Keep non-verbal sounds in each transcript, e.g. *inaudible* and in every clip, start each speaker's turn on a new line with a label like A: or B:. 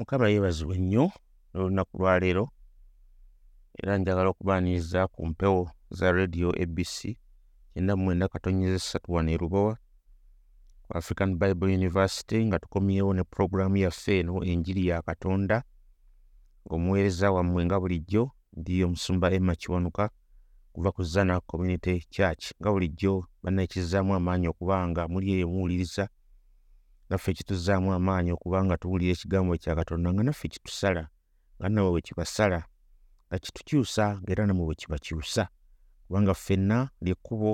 A: mukama yeebazibwe nnyo olunaku lwaleero era njagala okubaaniriza ku mpewo za radio abc kyenda mu mwenda katonyeza essatu wano e lubowa ku african bible university nga tukomyewo ne puroguraamu yaffe eno enjiri ya katonda ng'omuweereza wammwe nga bulijjo ndi omusumba emma kiwanuka kuva ku zana community church nga bulijjo bannaekizzaamu amaanyi okuba nga muli eyo muwuliriza naffe kituzzaamu amaanyi okuba nga tuwulira ekigambo kya katonda nga naffe kitusala nga nawe bwe kibasala nga kitukyusa ng'era namwe bwe kibakyusa. Kubanga ffenna lyekkubo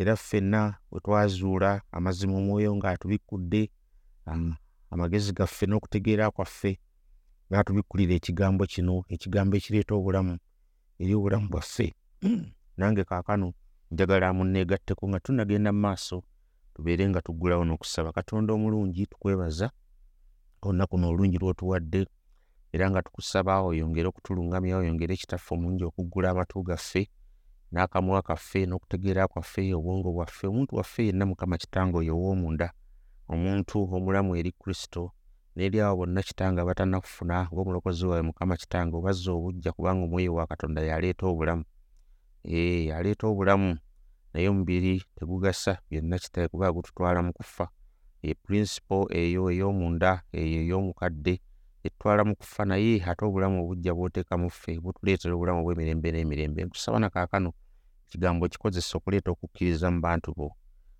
A: era ffenna bwe twazuula amazima omwoyo ng'atubikkudde um, amagezi gaffe n'okutegeera kwaffe ng'atubikkulira ekigambo kino ekigambo ekireeta obulamu eri obulamu bwaffe. *clears throat* Nange kaakano njagala munneegatteko nga tunagenda mu maaso tubeere nga tuggulawo n'okusaba. Katonda omulungi tukwebaza olunaku n'olungi lw'otuwadde era nga tukusaba oyongere okutulungamya oyongere ekitaffe omulungi okuggula amatu gaffe n'akamwa kaffe n'okutegeera kwaffe obwongo bwaffe omuntu waffe yenna mukama kitange oyo ow'omunda omuntu omulamu eri kristo n'eri abo bonna kitange abatannakufuna ng'omulokozi waabwe mukama kitange obazza obujja kubanga omwoyo wa katonda yaleeta obulamu. Ee yaleeta obulamu naye omubiri tegugasa byonna kitange kuba gututwala mu kufa. E principle eyo ey'omunda eyo ey'omukadde etutwala mu kufa naye ate obulamu obujja bw'oteeka mu ffe butuleetera obulamu obw'emirembe n'emirembe. Nkusaba na kaakano ekigambo kikozesa okuleeta okukkiriza mu bantu bo.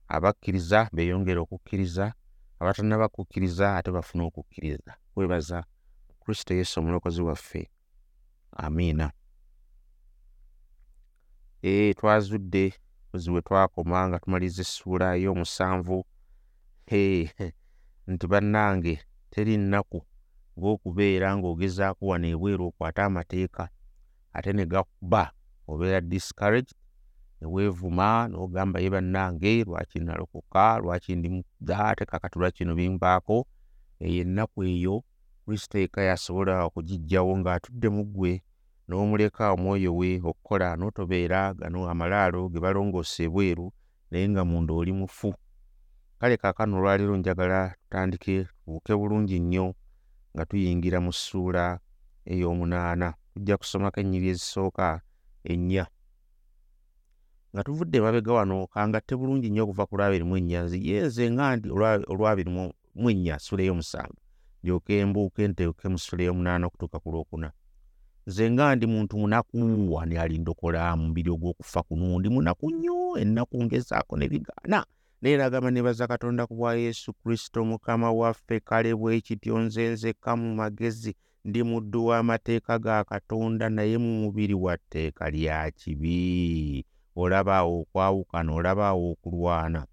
A: Abakkiriza beeyongere okukkiriza abatannaba kukkiriza ate bafune okukkiriza. Kwebaza kristo yesu omulokozi waffe. Amiina. Ee twazudde muzi we twakoma nga tumaliriza essuula ey'omusanvu ee nti bannange teri nnaku ng'okubeera ng'ogezaako wano ebweru okwate amateeka ate ne gakuba obeera discouraged ne weevuma n'ogamba ye bannange lwaki nalokoka? Lwaki ndi mudda ate kakati lwaki bino bimbaako. Eyo ennaku eyo kristo yekka yasobola okugiggyawo ng'atudde mu ggwe n'omuleka omwoyo we okukola n'otobeera gano amalaalo ge balongoosa ebweru naye nga munda oli mufu. Kale kaakano olwaleero njagala tutandike tubuuke bulungi nnyo nga tuyingira mu ssuula ey'omunaana tujja kusomako ennyiri ezisooka ennya. Nga tuvudde emabega wano kangatte bulungi nnyo okuva ku lwabiri mu ennya nziye nze nga ndi olwabiri mu ennya ssula ey'omusanvu ndyoke mbuuke nteeke mu ssula ey'omunaana okutuuka ku lwokuna nze nga ndi muntu munaku wani alindokola mu mubiri ogw'okufa kuno? Ndi munaku nnyo ennaku ngezaako ne bigaana. Naye nagamba nebaza katonda ku bwa yesu kristo mukama waffe kale bwe kityo nze nzekka mu magezi ndi muddu w'amateeka ga katonda naye mu mubiri wa tteeka lya kibi. Olabaawo okwawukana olabaawo okulwana.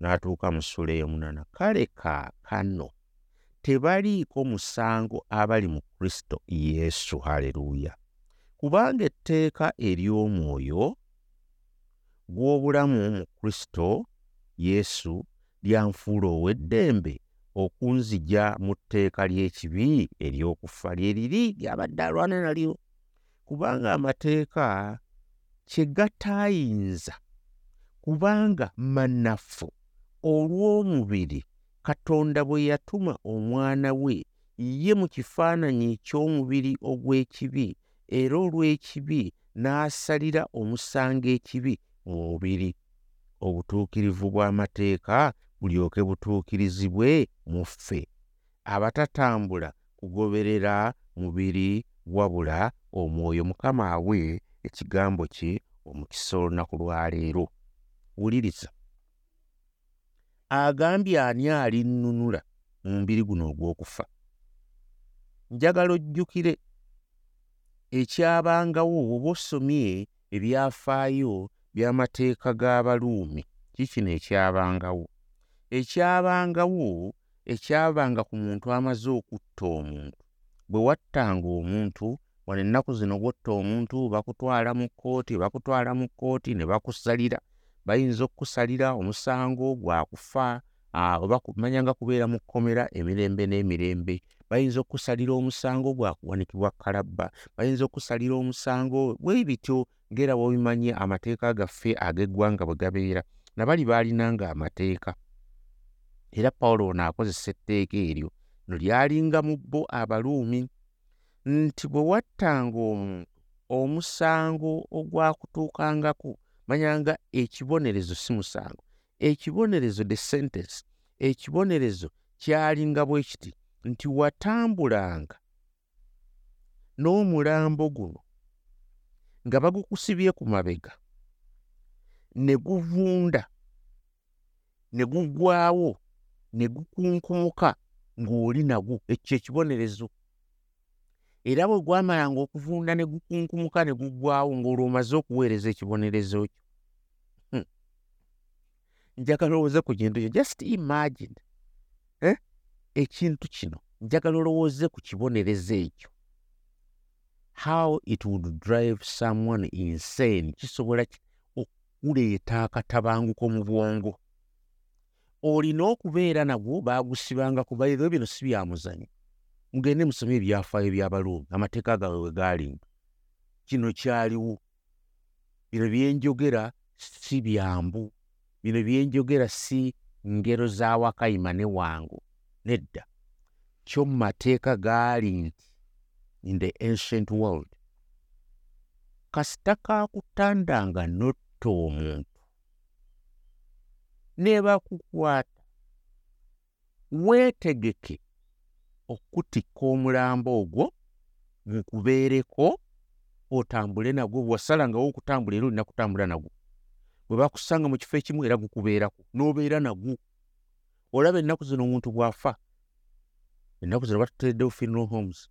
A: N'atuuka mu ssula ey'omunana. Kale kaakano tebaliiko musango abali mu kristo yesu haleluuya kubanga etteeka ery'omwoyo gw'obulamu mu kristo yesu lyanfuula ow'eddembe okunzija mu tteeka ly'ekibi ery'okufa lye liri lyabadde alwana nalyo. Kubanga amateeka kye gataayinza kubanga mannafu olw'omubiri katonda bwe yatuma omwana we ye mu kifaananyi eky'omubiri ogw'ekibi era olw'ekibi n'asalira omusango ekibi mu mubiri. Obutuukirivu bw'amateeka bulyoke butuukirizibwe mu ffe. Abatatambula kugoberera mubiri wabula omwoyo mukama awe ekigambo kye omukisa olunaku lwaleero wuliriza agambye ani alinnunula mu mubiri guno ogw'okufa? Njagala ojjukire ekyabangawo oba osomye ebyafaayo by'amateeka g'abaluumi? Kikino ekyabangawo? Ekyabangawo ekyabanga ku muntu amaze okutta omuntu. Bwe wattanga omuntu wano ennaku zino bw'otta omuntu bakutwala mu kkooti bakutwala mu kkooti ne bakusalira bayinza okukusalira omusango gwa kufa oba kumanya nga kubeera mu kkomera emirembe n'emirembe. Bayinza okukusalira omusango gwa kuwanikibwa kalabba bayinza okukusalira omusango bwe bityo ng'era bw'obimanyi amateeka gaffe ag'eggwanga bwe gabeera nabali baalinanga amateeka era pawulo ono akozesa etteeka eryo no lyalinga mu bo abaluumi nti bwe wattanga omuntu omusango ogwakutuukangako manyanga ekibonerezo si musango ekibonerezo the sentence ekibonerezo kyalinga bwe kiti nti watambulanga n'omulambo guno nga bagukusibye ku mabega ne guvunda ne guggwawo ne gukunkumuka ng'oli nagwo ekyo ekibonerezo era bwe gwamalanga okuvunda ne gukunkumuka ne guggwawo ng'olwo omaze okuweereza ekibonerezo kyo. Hmm. njagala olowooze ku kintu kyo just imagine eh? ekintu kino. Njagala olowooze ku kibonerezo ekyo. How it would drive someone insane. Kisobola okuleeta akatabanguko mu bwongo. Olina okubeera nagwo baagusibanga ku bairo bino si byamuzanyo mugende musome ebyafaayo by'abaluumi amateeka gaabwe we gaalinga kino kyaliwo. Bino byenjogera si byambu. Bino byenjogera si ngero za wakayima ne wangu nedda. Kyo mu mateeka gaali nti in the ancient world kasita kakutandanga notta omuntu. Ne bakukwata weetegeke okutikka omulambo ogwo gukubeereko otambule nagwo bwewasalangawo okutambula era olina kutambula nagwo. Bwe bakusanga mu kifo ekimu era gukubeerako n'obeera nagwo. Olaba ennaku zino omuntu bw'afa ennaku zino batutereddewo funeral homes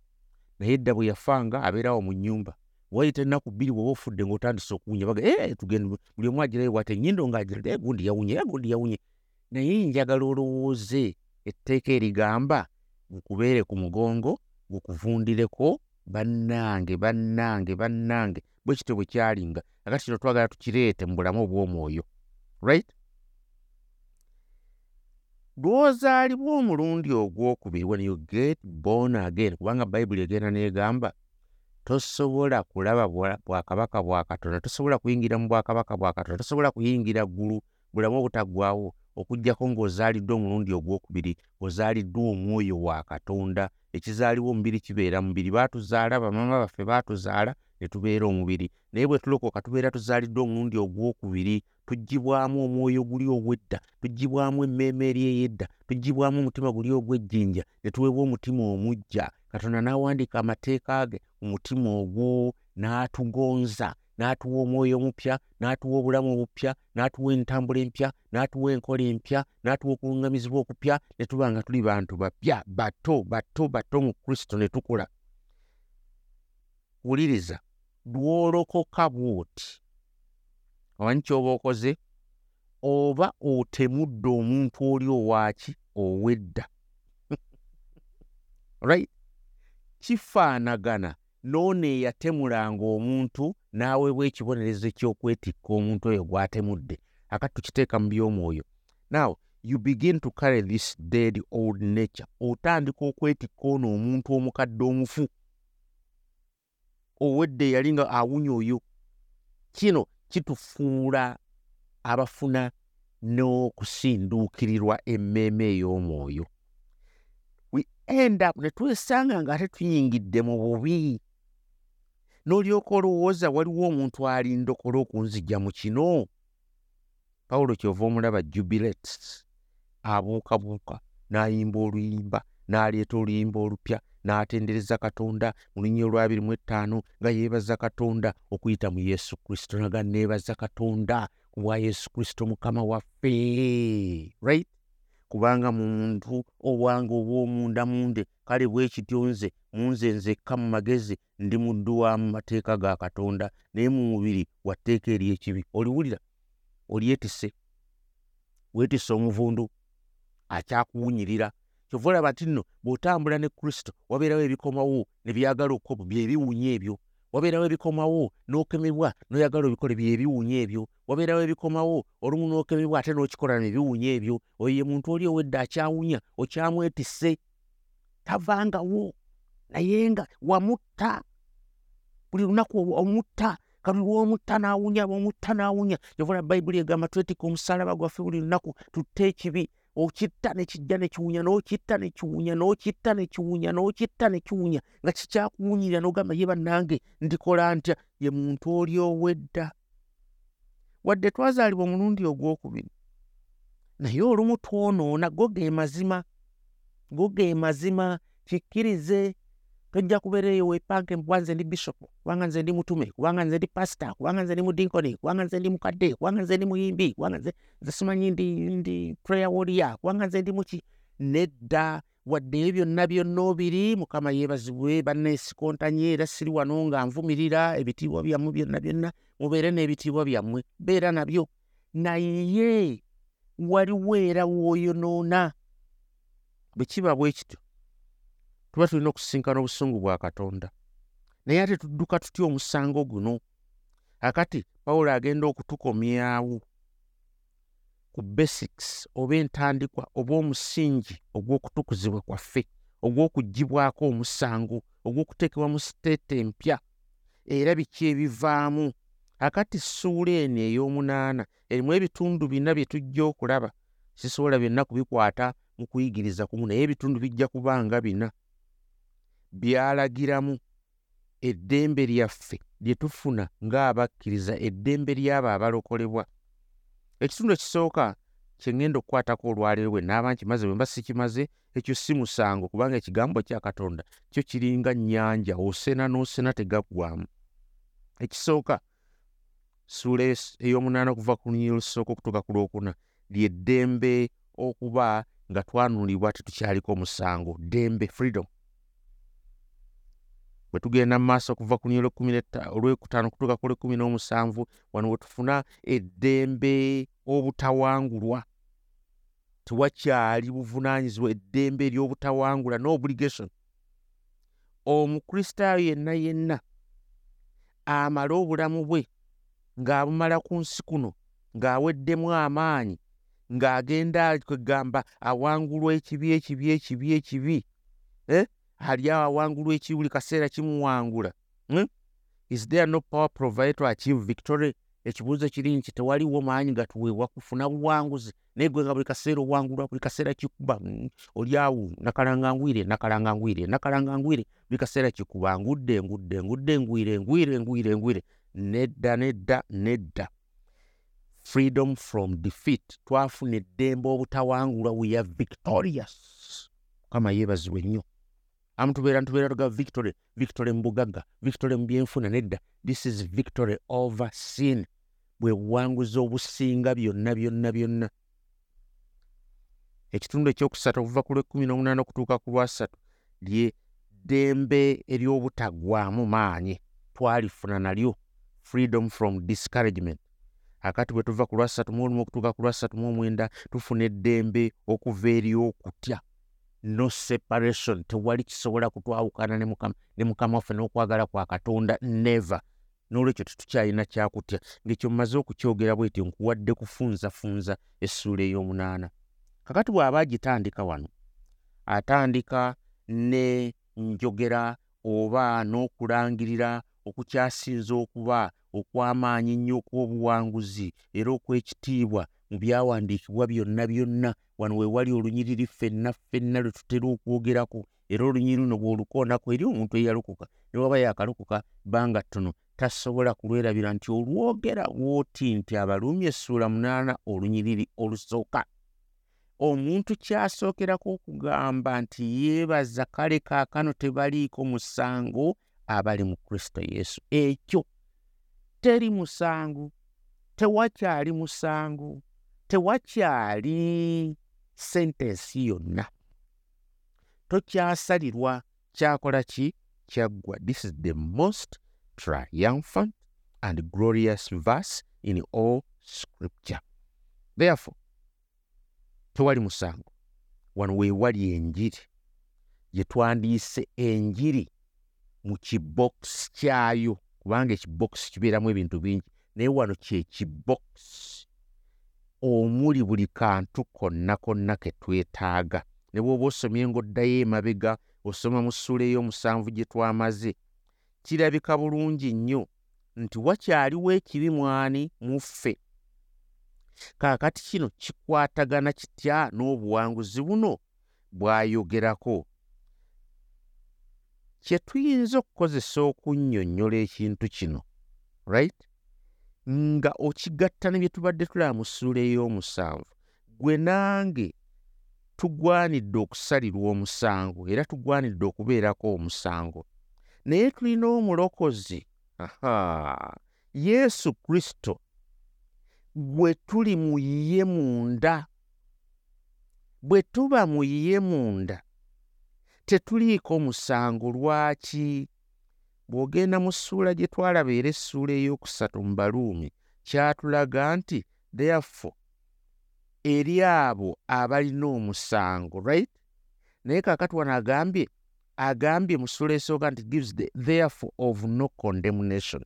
A: naye edda bwe yafanga abeerawo mu nnyumba wayita ennaku bbiri bweoba ofudde ng'otandise okuwunya baga e tugende buli omu agirayo bwate ennyindo ng'agira e gundi yawunye e gundi yawunye. Naye njagala olowooze etteeka erigamba gukubeere ku mugongo gukuvundireko bannange bannange bannange bwe kityo bwe kyalinga akati kino twagala tukireete mu bulamu obw'omwoyo right? Lw'ozaalibwa omulundi ogwokubiri when you get born again kubanga bayibuli egenda neegamba tosobola kulaba bwakabaka bwa katonda tosobola kuyingira mu bwakabaka bwa katonda tosobola kuyingira ggulu bulamu obutaggwawo okugjako ng'ozaaliddwa omulundi ogwokubiri ozaaliddwa omwoyo wa katonda. Ekizaaliwo omubiri kibeera mubiri baatuzaala bamama baffe baatuzaala ne tubeera omubiri. Naye bwe tulokoka tubeera tuzaaliddwa omulundi ogwokubiri tugibwamu omwoyo guli obwedda tugibwamu emmeeme eri ey'edda tugibwamu omutima guli ogw'ejjinja ne tuweebwa omutima omujja. Katonda n'awandiika amateeka ge mu mutima ogwo n'atugonza n'atuwa omwoyo omupya n'atuwa obulamu obupya n'atuwa entambula empya n'atuwa enkola empya n'atuwa okuluŋŋamizibwa okupya ne tuba nga tuli bantu bapya bato bato bato mu kristo ne tukula wuliriza lwolokoka bw'oti. Omanyi kyoba okoze? Oba otemudde omuntu oli owaki owedda? *laughs* Right? Kifaanagana noono eyatemulanga omuntu n'aweebwa ekibonerezo ekyokwetikka omuntu oyo gw'atemudde akati tukiteeka mu by'omwoyo. Now you begin to carry this dead old nature. Otandika okwetikka ono omuntu omukadde omufu owedde eyali nga awunya oyo. Kino kitufuula abafuna n'okusinduukirirwa emmeeme ey'omwoyo. We end up ne twesanga nga ate tuyingidde mu bubi n'olyoka olowooza waliwo omuntu alindokola okunzijja mu kino? Pawulo kyova omulaba jubilets abuukabuuka n'ayimba oluyimba n'aleeta oluyimba olupya n'atendereza katonda mu lunya olwabiri mu ettaano nga yeebaza katonda okuyita mu yesu kristo naga neebaza katonda ku bwa yesu kristo mukama waffe. Right kubanga muntu obwange obw'omunda munde kale bwe kityo nze munze nzekka mu magezi ndi muddu wa mu mateeka ga katonda naye mu mubiri watteeka eri ekibi. Oliwulira? Olyetise weetise omuvundu? Akyakuwunyirira? Kyova olaba nti nno bw'otambula ne kristo wabeerawo ebikomawo ne byagala okkobo byebiwunya ebyo. Wabeerawo ebikomawo n'okemebwa n'oyagala obikole byebiwunya ebyo wabeerawo ebikomawo olumu n'okemebwa ate n'okikola nebiwunya ebyo oyo ye muntu oli owedde akyawunya okyamwetisse tavangawo. Naye nga wamutta buli lunaku omutta kati lwomutta n'awunya omutta n'awunya. Yovula bayibuli egamba twetika omusalaba gwaffe buli lunaku tutte ekibi. Okitta ne kijja ne kiwunya n'okitta ne kiwunya n'okitta ne kiwunya n'okitta ne kiwunya. Nga kikyakuwunyirira n'ogamba ye bannange ndikola ntya? Ye muntu oli owedda wadde twazaalibwa omulundi ogwokubiri. Naye olumu twonoona go ge mazima go ge mazima kikkirize tojja kubeera eyo weepanke kuba nze ndi bishopu kubanga nze ndi mutume kubanga nze ndi pasita kubanga nze ndi mudinkoni kubanga nze ndi mukadde kubanga nze ndi muyimbi kubanga nze simanyi ndi prayer warrior kubanga nze ndi muki? Nedda wadde ebyo byonna byonna obiri mukama yeebazibwe banneesikontanye era siri wano nga nvumirira ebitiibwa byammwe byonna byonna mubeere n'ebitiibwa byammwe beera nabyo. Naye waliwo era wooyonoona bwe kiba bwe kityo tuba tulina okusinkana obusungu bwa katonda. Naye ate tudduka tutya omusango guno? Akati pawulo agenda okutukomyawo ku basics oba entandikwa oba omusingi ogw'okutukuzibwa kwaffe ogw'okuggyibwako omusango ogw'okuteekebwa mu siteeta empya era biki ebivaamu? Akati ssuula eno ey'omunaana erimu ebitundu bina bye tujja okulaba sisobola byonna kubikwata mu kuyigiriza kumu naye ebitundu bijja kuba nga bina. Byalagiramu eddembe lyaffe lye tufuna ng'abakkiriza eddembe ly'abo abalokolebwa ekitundu ekisooka kye ŋŋenda okukwatako olwaleero bwe naaba nkimaze bwe mba sikimaze ekyo si musango kubanga ekigambo kya katonda kyo kiringa nnyanja osena n'osena tegaggwamu ekisooka ssuula ey'omunaana okuva ku lunyiri olusooka okutuuka ku lwokuna lyeddembe okuba nga twanunulibwa tetukyaliko omusango ddembe freedom bwe tugenda mu maaso okuva ku lunyiri olwekutaano okutuuka ku lwekumi n'omusanvu wano we tufuna eddembe obutawangulwa. Tewakyali buvunaanyizibwa eddembe ery'obutawangula n'obligation omukristaayo yenna yenna amale obulamu bwe ng'abumala ku nsi kuno ng'aweddemu amaanyi ng'agenda kwegamba awangulwa ekibi ekibi ekibi ekibi ali awo awangulwa ekibi buli kaseera kimuwangula. Hmm? is there no power provided to achieve victory ekibuuzo kiri nti tewaliwo maanyi gatuweebwa kufuna buwanguzi. Naye gwe nga buli kaseera owangulwa buli kaseera kikuba hmm? oli awo nakalanga ngwire nakalanga ngwire nakalanga ngwire buli kaseera kikuba ngudde ngudde ngudde ngwire ngwire ngwire ngwire. Nedda nedda nedda. Freedom from defeat. Twafuna eddembe obutawangulwa we are victorious. Mukama yeebazibwe nnyo amu tubeera ntubeera tuga victory victory mu bugagga victory mu byenfuna nedda. This is victory over sin. Bwe buwanguzi obusinga byonna byonna byonna. Ekitundu ekyokusatu okuva ku lwekumi n'omunaana okutuuka ku lwasatu lye ddembe ery'obutaggwamu maanyi. Twalifuna nalyo. Freedom from discouragement. Akati bwe tuva ku lwasatu mu olumu okutuuka ku lwasatu mu omwenda tufuna eddembe okuva eri okutya no separation tewali kisobola kutwawukana ne mukama waffe n'okwagala kwa katonda never. N'olwekyo tetukyalina kyakutya ngaekyo mmaze okukyogera bwetyo nkuwadde kufunzafunza essuula ey'omunaana. Kakati bw'aba agitandika wano atandika ne njogera oba n'okulangirira okukyasinza okuba okw'amaanyi ennyo okw'obuwanguzi era okw'ekitiibwa mu byawandiikibwa byonna byonna. Wano we wali olunyiriri ffenna ffenna lwe tutera okwogerako. Era olunyiriri luno bw'olukoonako eri omuntu eyalokoka ne waba yakalokoka bbanga ttono tasobola kulwerabira nti olwogera bw'oti nti abaluumi essuula munaana olunyiriri olusooka. Omuntu kyasookerako okugamba nti yeebaza kale kaakano tebaliiko musango abali mu kristo yesu. Ekyo teri musango tewakyali musango tewakyali sentensi yonna tokyasalirwa kyakola ki kyaggwa this is the most triumphant and glorious verse in all scripture. Therefore tewali musango wano weewali enjiri gye twandiise enjiri mu kibokisi kyayo kubanga ekibokisi kibeeramu ebintu bingi. Naye wano kyekibokisi omuli buli kantu konna konna ke twetaaga. Ne bw'oba osomye ng'oddayo emabega osoma mu ssuula ey'omusanvu gye twamaze kirabika bulungi nnyo nti wakyaliwo ekibi mwani mu ffe. Kaakati kino kikwatagana kitya n'obuwanguzi buno? Bw'ayogerako kye tuyinza okukozesa okunnyonnyola ekintu kino right nga okigatta ne bye tubadde tulaba mu ssuula ey'omusanvu gwe nange tugwanidde okusalirwa omusango era tugwanidde okubeerako omusango. Naye tulina omulokozi aha yesu kristo bwe tuli mu ye munda bwe tuba mu ye munda tetuliiko musango lwaki bw'ogenda mu ssuula gye twalaba era essuula ey'okusatu mu baluumi kyatulaga nti therefore eri abo abalina omusango right? Naye kaakati wano agambye agambye mu ssuula esooka nti gives the therefore of no condemnation.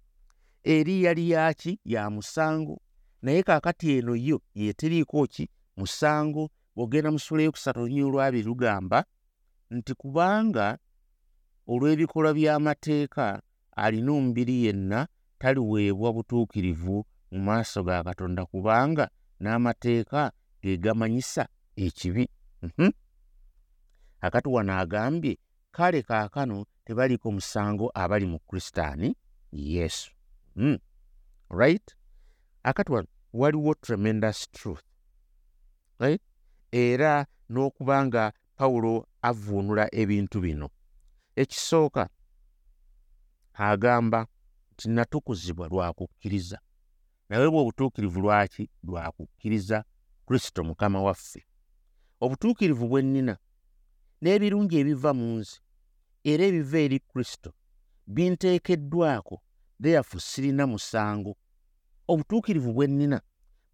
A: Eri yali yaki ya musango. Naye kaakati eno yo yeteriiko ki? Musango. Bw'ogenda mu ssuula ey'okusatu olunyi olwabiri lugamba nti kubanga olw'ebikolwa by'amateeka alina omubiri yenna taliweebwa butuukirivu mu maaso ga katonda kubanga n'amateeka ge gamanyisa ekibi. Mhm. akati wano agambye kale kaakano tebaliiko musango abali mu kristaani? Yesu. Mm. right? Akati wano waliwo tremendous truth. Right? Era n'okubanga pawulo avuunula ebintu bino ekisooka agamba nti natukuzibwa lwakukkiriza naye bwe obutuukirivu lwaki lwakukkiriza kristo mukama waffe. Obutuukirivu bwe nnina n'ebirungi ebiva mu nzi era ebiva eri kristo binteekeddwako theyafu sirina musango. Obutuukirivu bwe nnina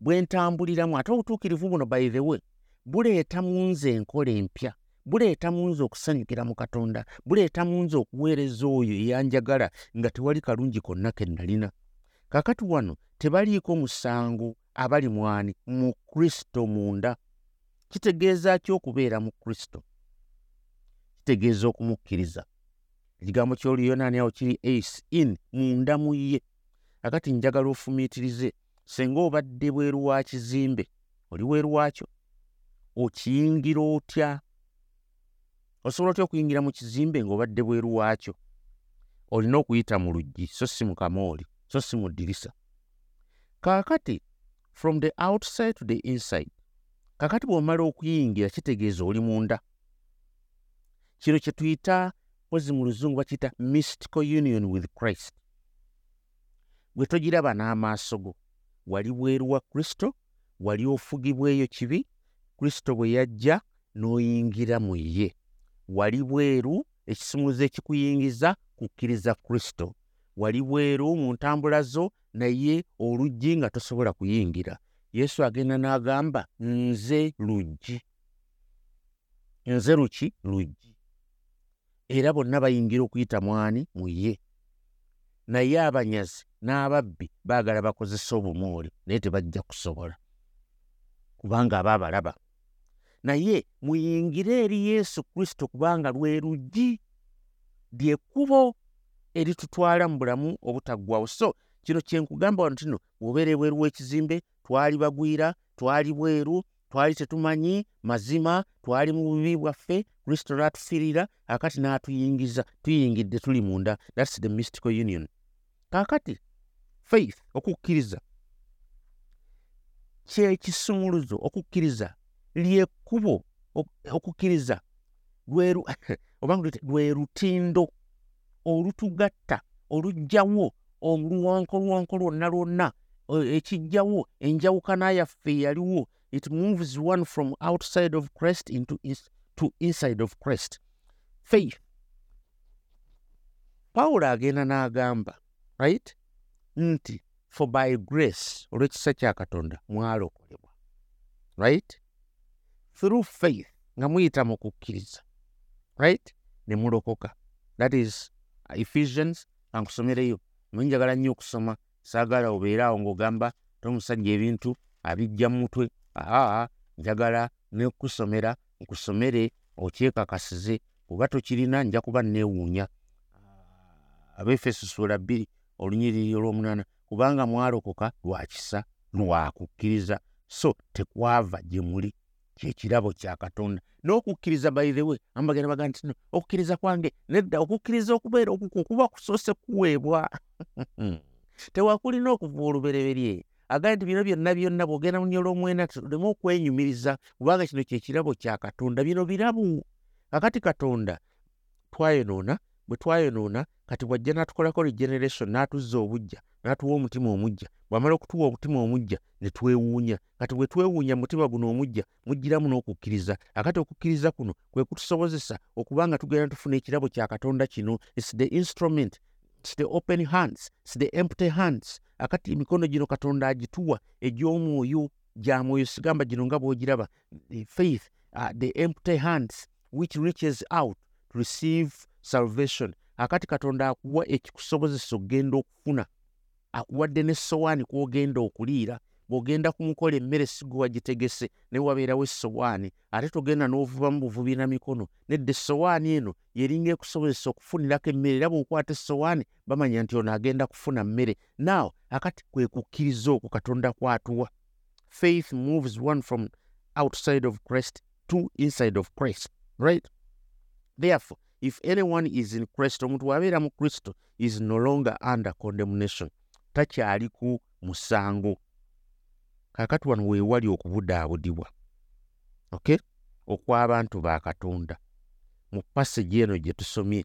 A: bwe ntambuliramu ate obutuukirivu buno by the way buleeta mu nze enkola empya buleeta mu nze okusanyukira mu katonda buleeta mu nze okuweereza oyo eyanjagala nga tewali kalungi konna ke nalina. Kakati wano tebaliiko musango abali mwani mu kristo munda. Kitegeeza ki okubeera mu kristo? Kitegeeza okumukkiriza. Ekigambo kyoluyonaani awo kiri ace in munda mu ye. Akati njagala ofumiitirize senga obadde bweru wa kizimbe oli weeru waakyo okiyingira otya osobola otya okuyingira mu kizimbe ng'obadde bweru waakyo? Olina okuyita mu luggi so si mu kamooli so si mu ddirisa. Kaakati from the outside to the inside kaakati bw'omala okuyingira kitegeeza oli munda. Kino kye tuyita pozi mu luzungu bakiyita mystical union with christ. Bwe togiraba n'amaaso go wali bweru wa kristo wali ofugibwa eyo kibi kristo bwe yajja n'oyingira mu ye wali bweru ekisumuluzo ekikuyingiza kukkiriza kristo. Wali bweru mu ntambula zo naye oluggi nga tosobola kuyingira. Yesu agenda n'agamba nze luggi. Nze luki luggi. Era bonna bayingira okuyita mwani? Mu ye. Naye abanyazi n'ababbi baagala bakozesa obumooli naye tebajja kusobola. Kubanga aba abalaba naye muyingire eri yesu kristo kubanga lwe luggi lyekkubo eritutwala mu bulamu obutaggwawo so kino kyenkugamba wano tino bwobeera ebweru w'ekizimbe twali bagwira twali bweru twali tetumanyi mazima twali mu bubi bwaffe kristo n'atufiirira akati n'atuyingiza tuyingidde tuli munda. Thats the mystical union. Kaakati faith okukkiriza. Kyekisumuluzo okukkiriza lyekkubo okukkiriza lwe lutindo *laughs* olutugatta olugjawo oluwankolwanko lwonna lwonna ekijjawo enjawukana yaffe yaliwo it moves one from outside of christ into to inside of christ. Faith pawulo agenda n'agamba right nti for by grace olw'ekisa kya katonda mwalokolebwa right through faith nga muyita mu kukkiriza right? Ne mulokoka. That is uh, ephesians ankusomereyo. Nonjagala nnyo okusoma saagala obeere awo ng'ogamba tomusajja ebintu abijja mu mutwe. Aa njagala nekusomera nkusomere okyekakasize kuba tokirina nja kuba neewuunya abefeso sula bbiri olunyiriri olw'omunaana kubanga mwalokoka lwakisa lwakukkiriza so tekwava gye muli kyekirabo kya katonda. N'okukkiriza baithewe ambagenda baga nti okukkiriza kwange nedda okukkiriza okubeera okuku kuba kusoose kuweebwa. *laughs* Tewakulina okuva olubereberye. Agaye nti bino byonna byonna bwogenda munyola omwena tuleme okwenyumiriza kubanga kino kyekirabo kya katonda. Bino birabu. Kakati katonda twayonoona bwe twayonoona kati bwajja n'atukolako regeneration n'atuzza obujja n'atuwa omutima omujja bw'amala okutuwa omutima omujja ne twewuunya. Kati bwe twewuunya mutima guno omujja mujjiramu n'okukkiriza. Akati okukkiriza kuno kwe kutusobozesa okuba nga tugenda tufuna ekirabo kya katonda kino its the instrument its the open hands its the empty hands. Akati emikono gino katonda agituwa egy'omwoyo gya mwoyo sigamba gino nga bw'ogiraba faith uh, the empty hands which reaches out to receive salvation. Akati katonda akuwa ekikusobozesa okgenda okufuna akuwadde n'essowaani kw'ogenda okuliira bw'ogenda ku mukola emmere si gwe wagitegese naye wabeerawo essowaani ate togenda n'ovubamu buvubi na mikono nedda essowaani eno yeringa ekusobozesa okufunirako emmere era bw'okwata essowaani bamanya nti ono agenda kufuna mmere. Naawo akati kwe kukkiriza okwo katonda kwatuwa. Faith moves one from outside of christ to inside of christ right? Therefore if anyone is in christ omuntu wabeera mu kristo is no longer under condemnation takyali ku musango. Kaakati wano weewali okubudaabudibwa ok okw'abantu ba katonda. Mu pasagi eno gye tusomye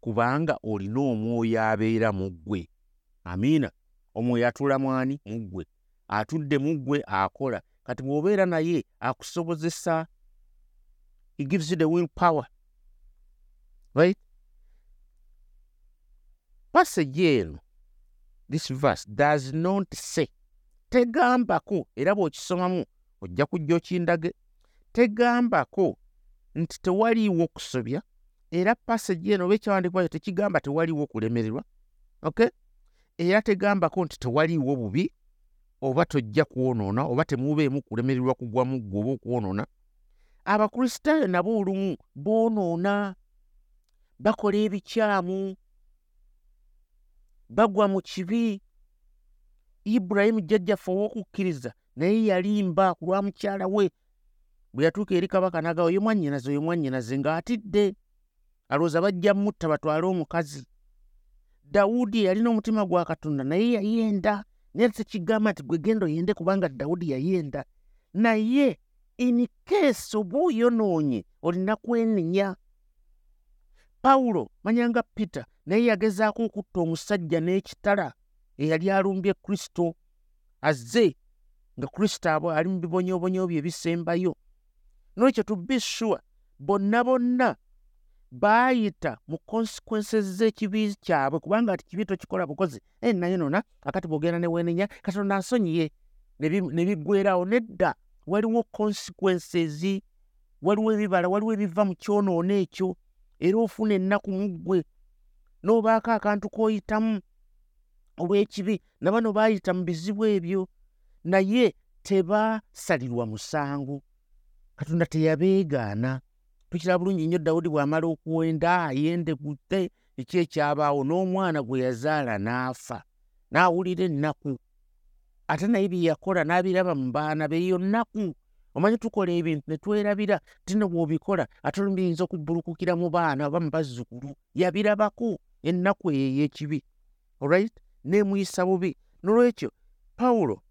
A: kubanga olina omwoyo abeera mu ggwe. Amiina omwoyo atula mwani? Mu ggwe. Atudde mu ggwe akola. Kati bw'obeera naye akusobozesa. He gives you the will power. Right? Pasagi eno this verse does not say tegambako era bw'okisomamu ojja kujja okindage tegambako nti tewaliiwo kusobya era passage eno oba ekyawandiikibwayo tekigamba tewaliiwo kulemererwa ok? Era tegambako nti tewaliiwo bubi oba tojja kwonoona oba temubeemu kulemererwa kugwamu ggwe oba okwonoona. Abakristaayo nabo olumu boonoona bakola ebikyamu bagwa mu kibi. Ibulayimu jjajjaffe ow'okukkiriza naye yalimba ku lwa mukyala we. Bwe yatuuka eri kabaka naga oyo mwannyinaze oyo mwannyinaze ng'atidde. Alowooza bajja mutta batwale omukazi. Dawudi yalina omutima gwa katonda naye yayenda. Naye tekigamba nti gwe genda oyende kubanga dawudi yayenda. Naye inikeesi oba oyonoonye olina kwenenya pawulo manyanga peter naye yagezaako okutta omusajja n'ekitala eyali alumbye kristo azze nga kristo abo ali mu bibonyoobonyo bye ebisembayo nolwekyo tube sure bonna bonna baayita mu consequences z'ekibi kyabwe kubanga ati kibi tokikola bukozi. E naye nona akati bwogenda ne weenenya katonda nsonyiye ne biggwerawo nedda. Waliwo consequences waliwo ebibala waliwo ebiva mu kyonoona ekyo era ofuna ennaku mu ggwe n'obaako akantu k'oyitamu olw'ekibi nabano baayita mu bizibu ebyo naye tebasalirwa musango. Katonda teyabeegaana. Tukira bulungi nnyo dawudi bw'amala okuwenda ayende kutte eki ekyabaawo n'omwana gwe yazaala n'afa n'awulira ennaku. Ate naye bye yakola n'abiraba mu baana beeyo nnaku omanyi tukola ebintu ne twerabira tino bw'obikola ate olumu biyinza okubbulukukira mu baana oba mu bazzukulu yabirabako ennaku eyo ey'ekibi olright neemuyisa bubi. Nolwekyo pawulo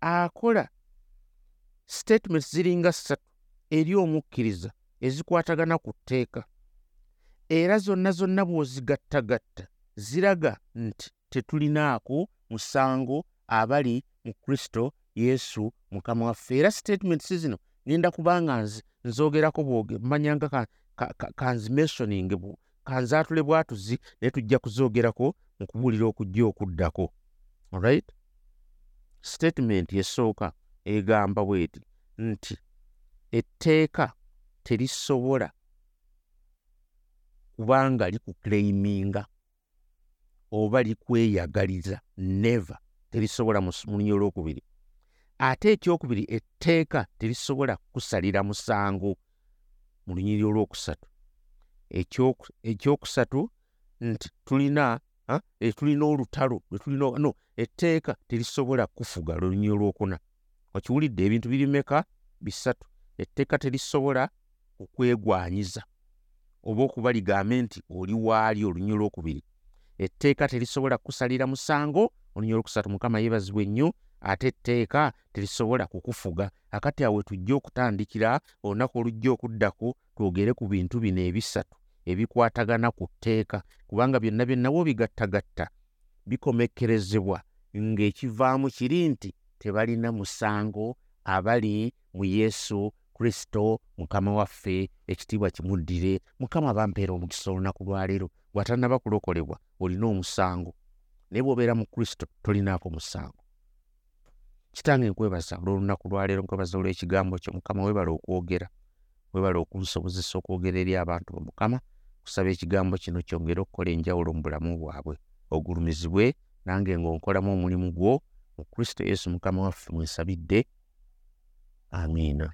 A: akola statements ziringa ssatu eri omukkiriza ezikwatagana ku tteeka. Era zonna zonna bw'ozigattagatta ziraga nti tetulinaako musango abali mu kristo yesu mukama waffe era statements zino ngenda kubanga nzogerako bwoge manyanga kanzimensioning kanzaatule bwatuzi naye tujja kuzoogerako mu kubuulira okujja okuddako. Alright statement esooka egamba bweti nti etteeka terisobola kubanga likuclaiminga oba likweyagaliza. Neva terisobola mu lunyi olwokubiri ate ekyokubiri etteeka terisobola kusalira musango mu lunyiri olwokusatu. Ekyokusatu nti tulina e, tulina olutalo no etteeka terisobola kufuga lulunyi olwokuna. Okiwulidde ebintu birimeka? Bisatu. Etteeka terisobola kukwegwanyiza oba okuba ligambe nti oli waali olunnyo lwokubiri etteeka terisobola kukusalira musango olunnyo lwokusatu mukama yeebazibwa ennyo ate etteeka terisobola kukufuga. Akati awe tujja okutandikira olunaku olujja okuddako twogere ku bintu bino ebisatu ebikwatagana ku tteeka. Kubanga byonna byonna bwobigattagatta bikomekkerezebwa ng'ekivaamu kiri nti tebalina musango abali mu yesu kristo mukama waffe ekitiibwa kimuddire. Mukama bampeera omukisa olunaku lwaleero bw'atannaba kulokolebwa olina omusango. Naye bw'obeera mu kristo tolinaako musango kitange nkwebaza olwolunaku lwaleero nkwebaza olw'ekigambo kyo mukama webala okwogera webala okunsobozesa okwogera eri abantu be mukama kusaba ekigambo kino kyongere okukola enjawulo mu bulamu bwabwe ogulumizibwe nange ng'onkolamu omulimu gwo mu kristo yesu mukama waffe mwesabidde. Amiina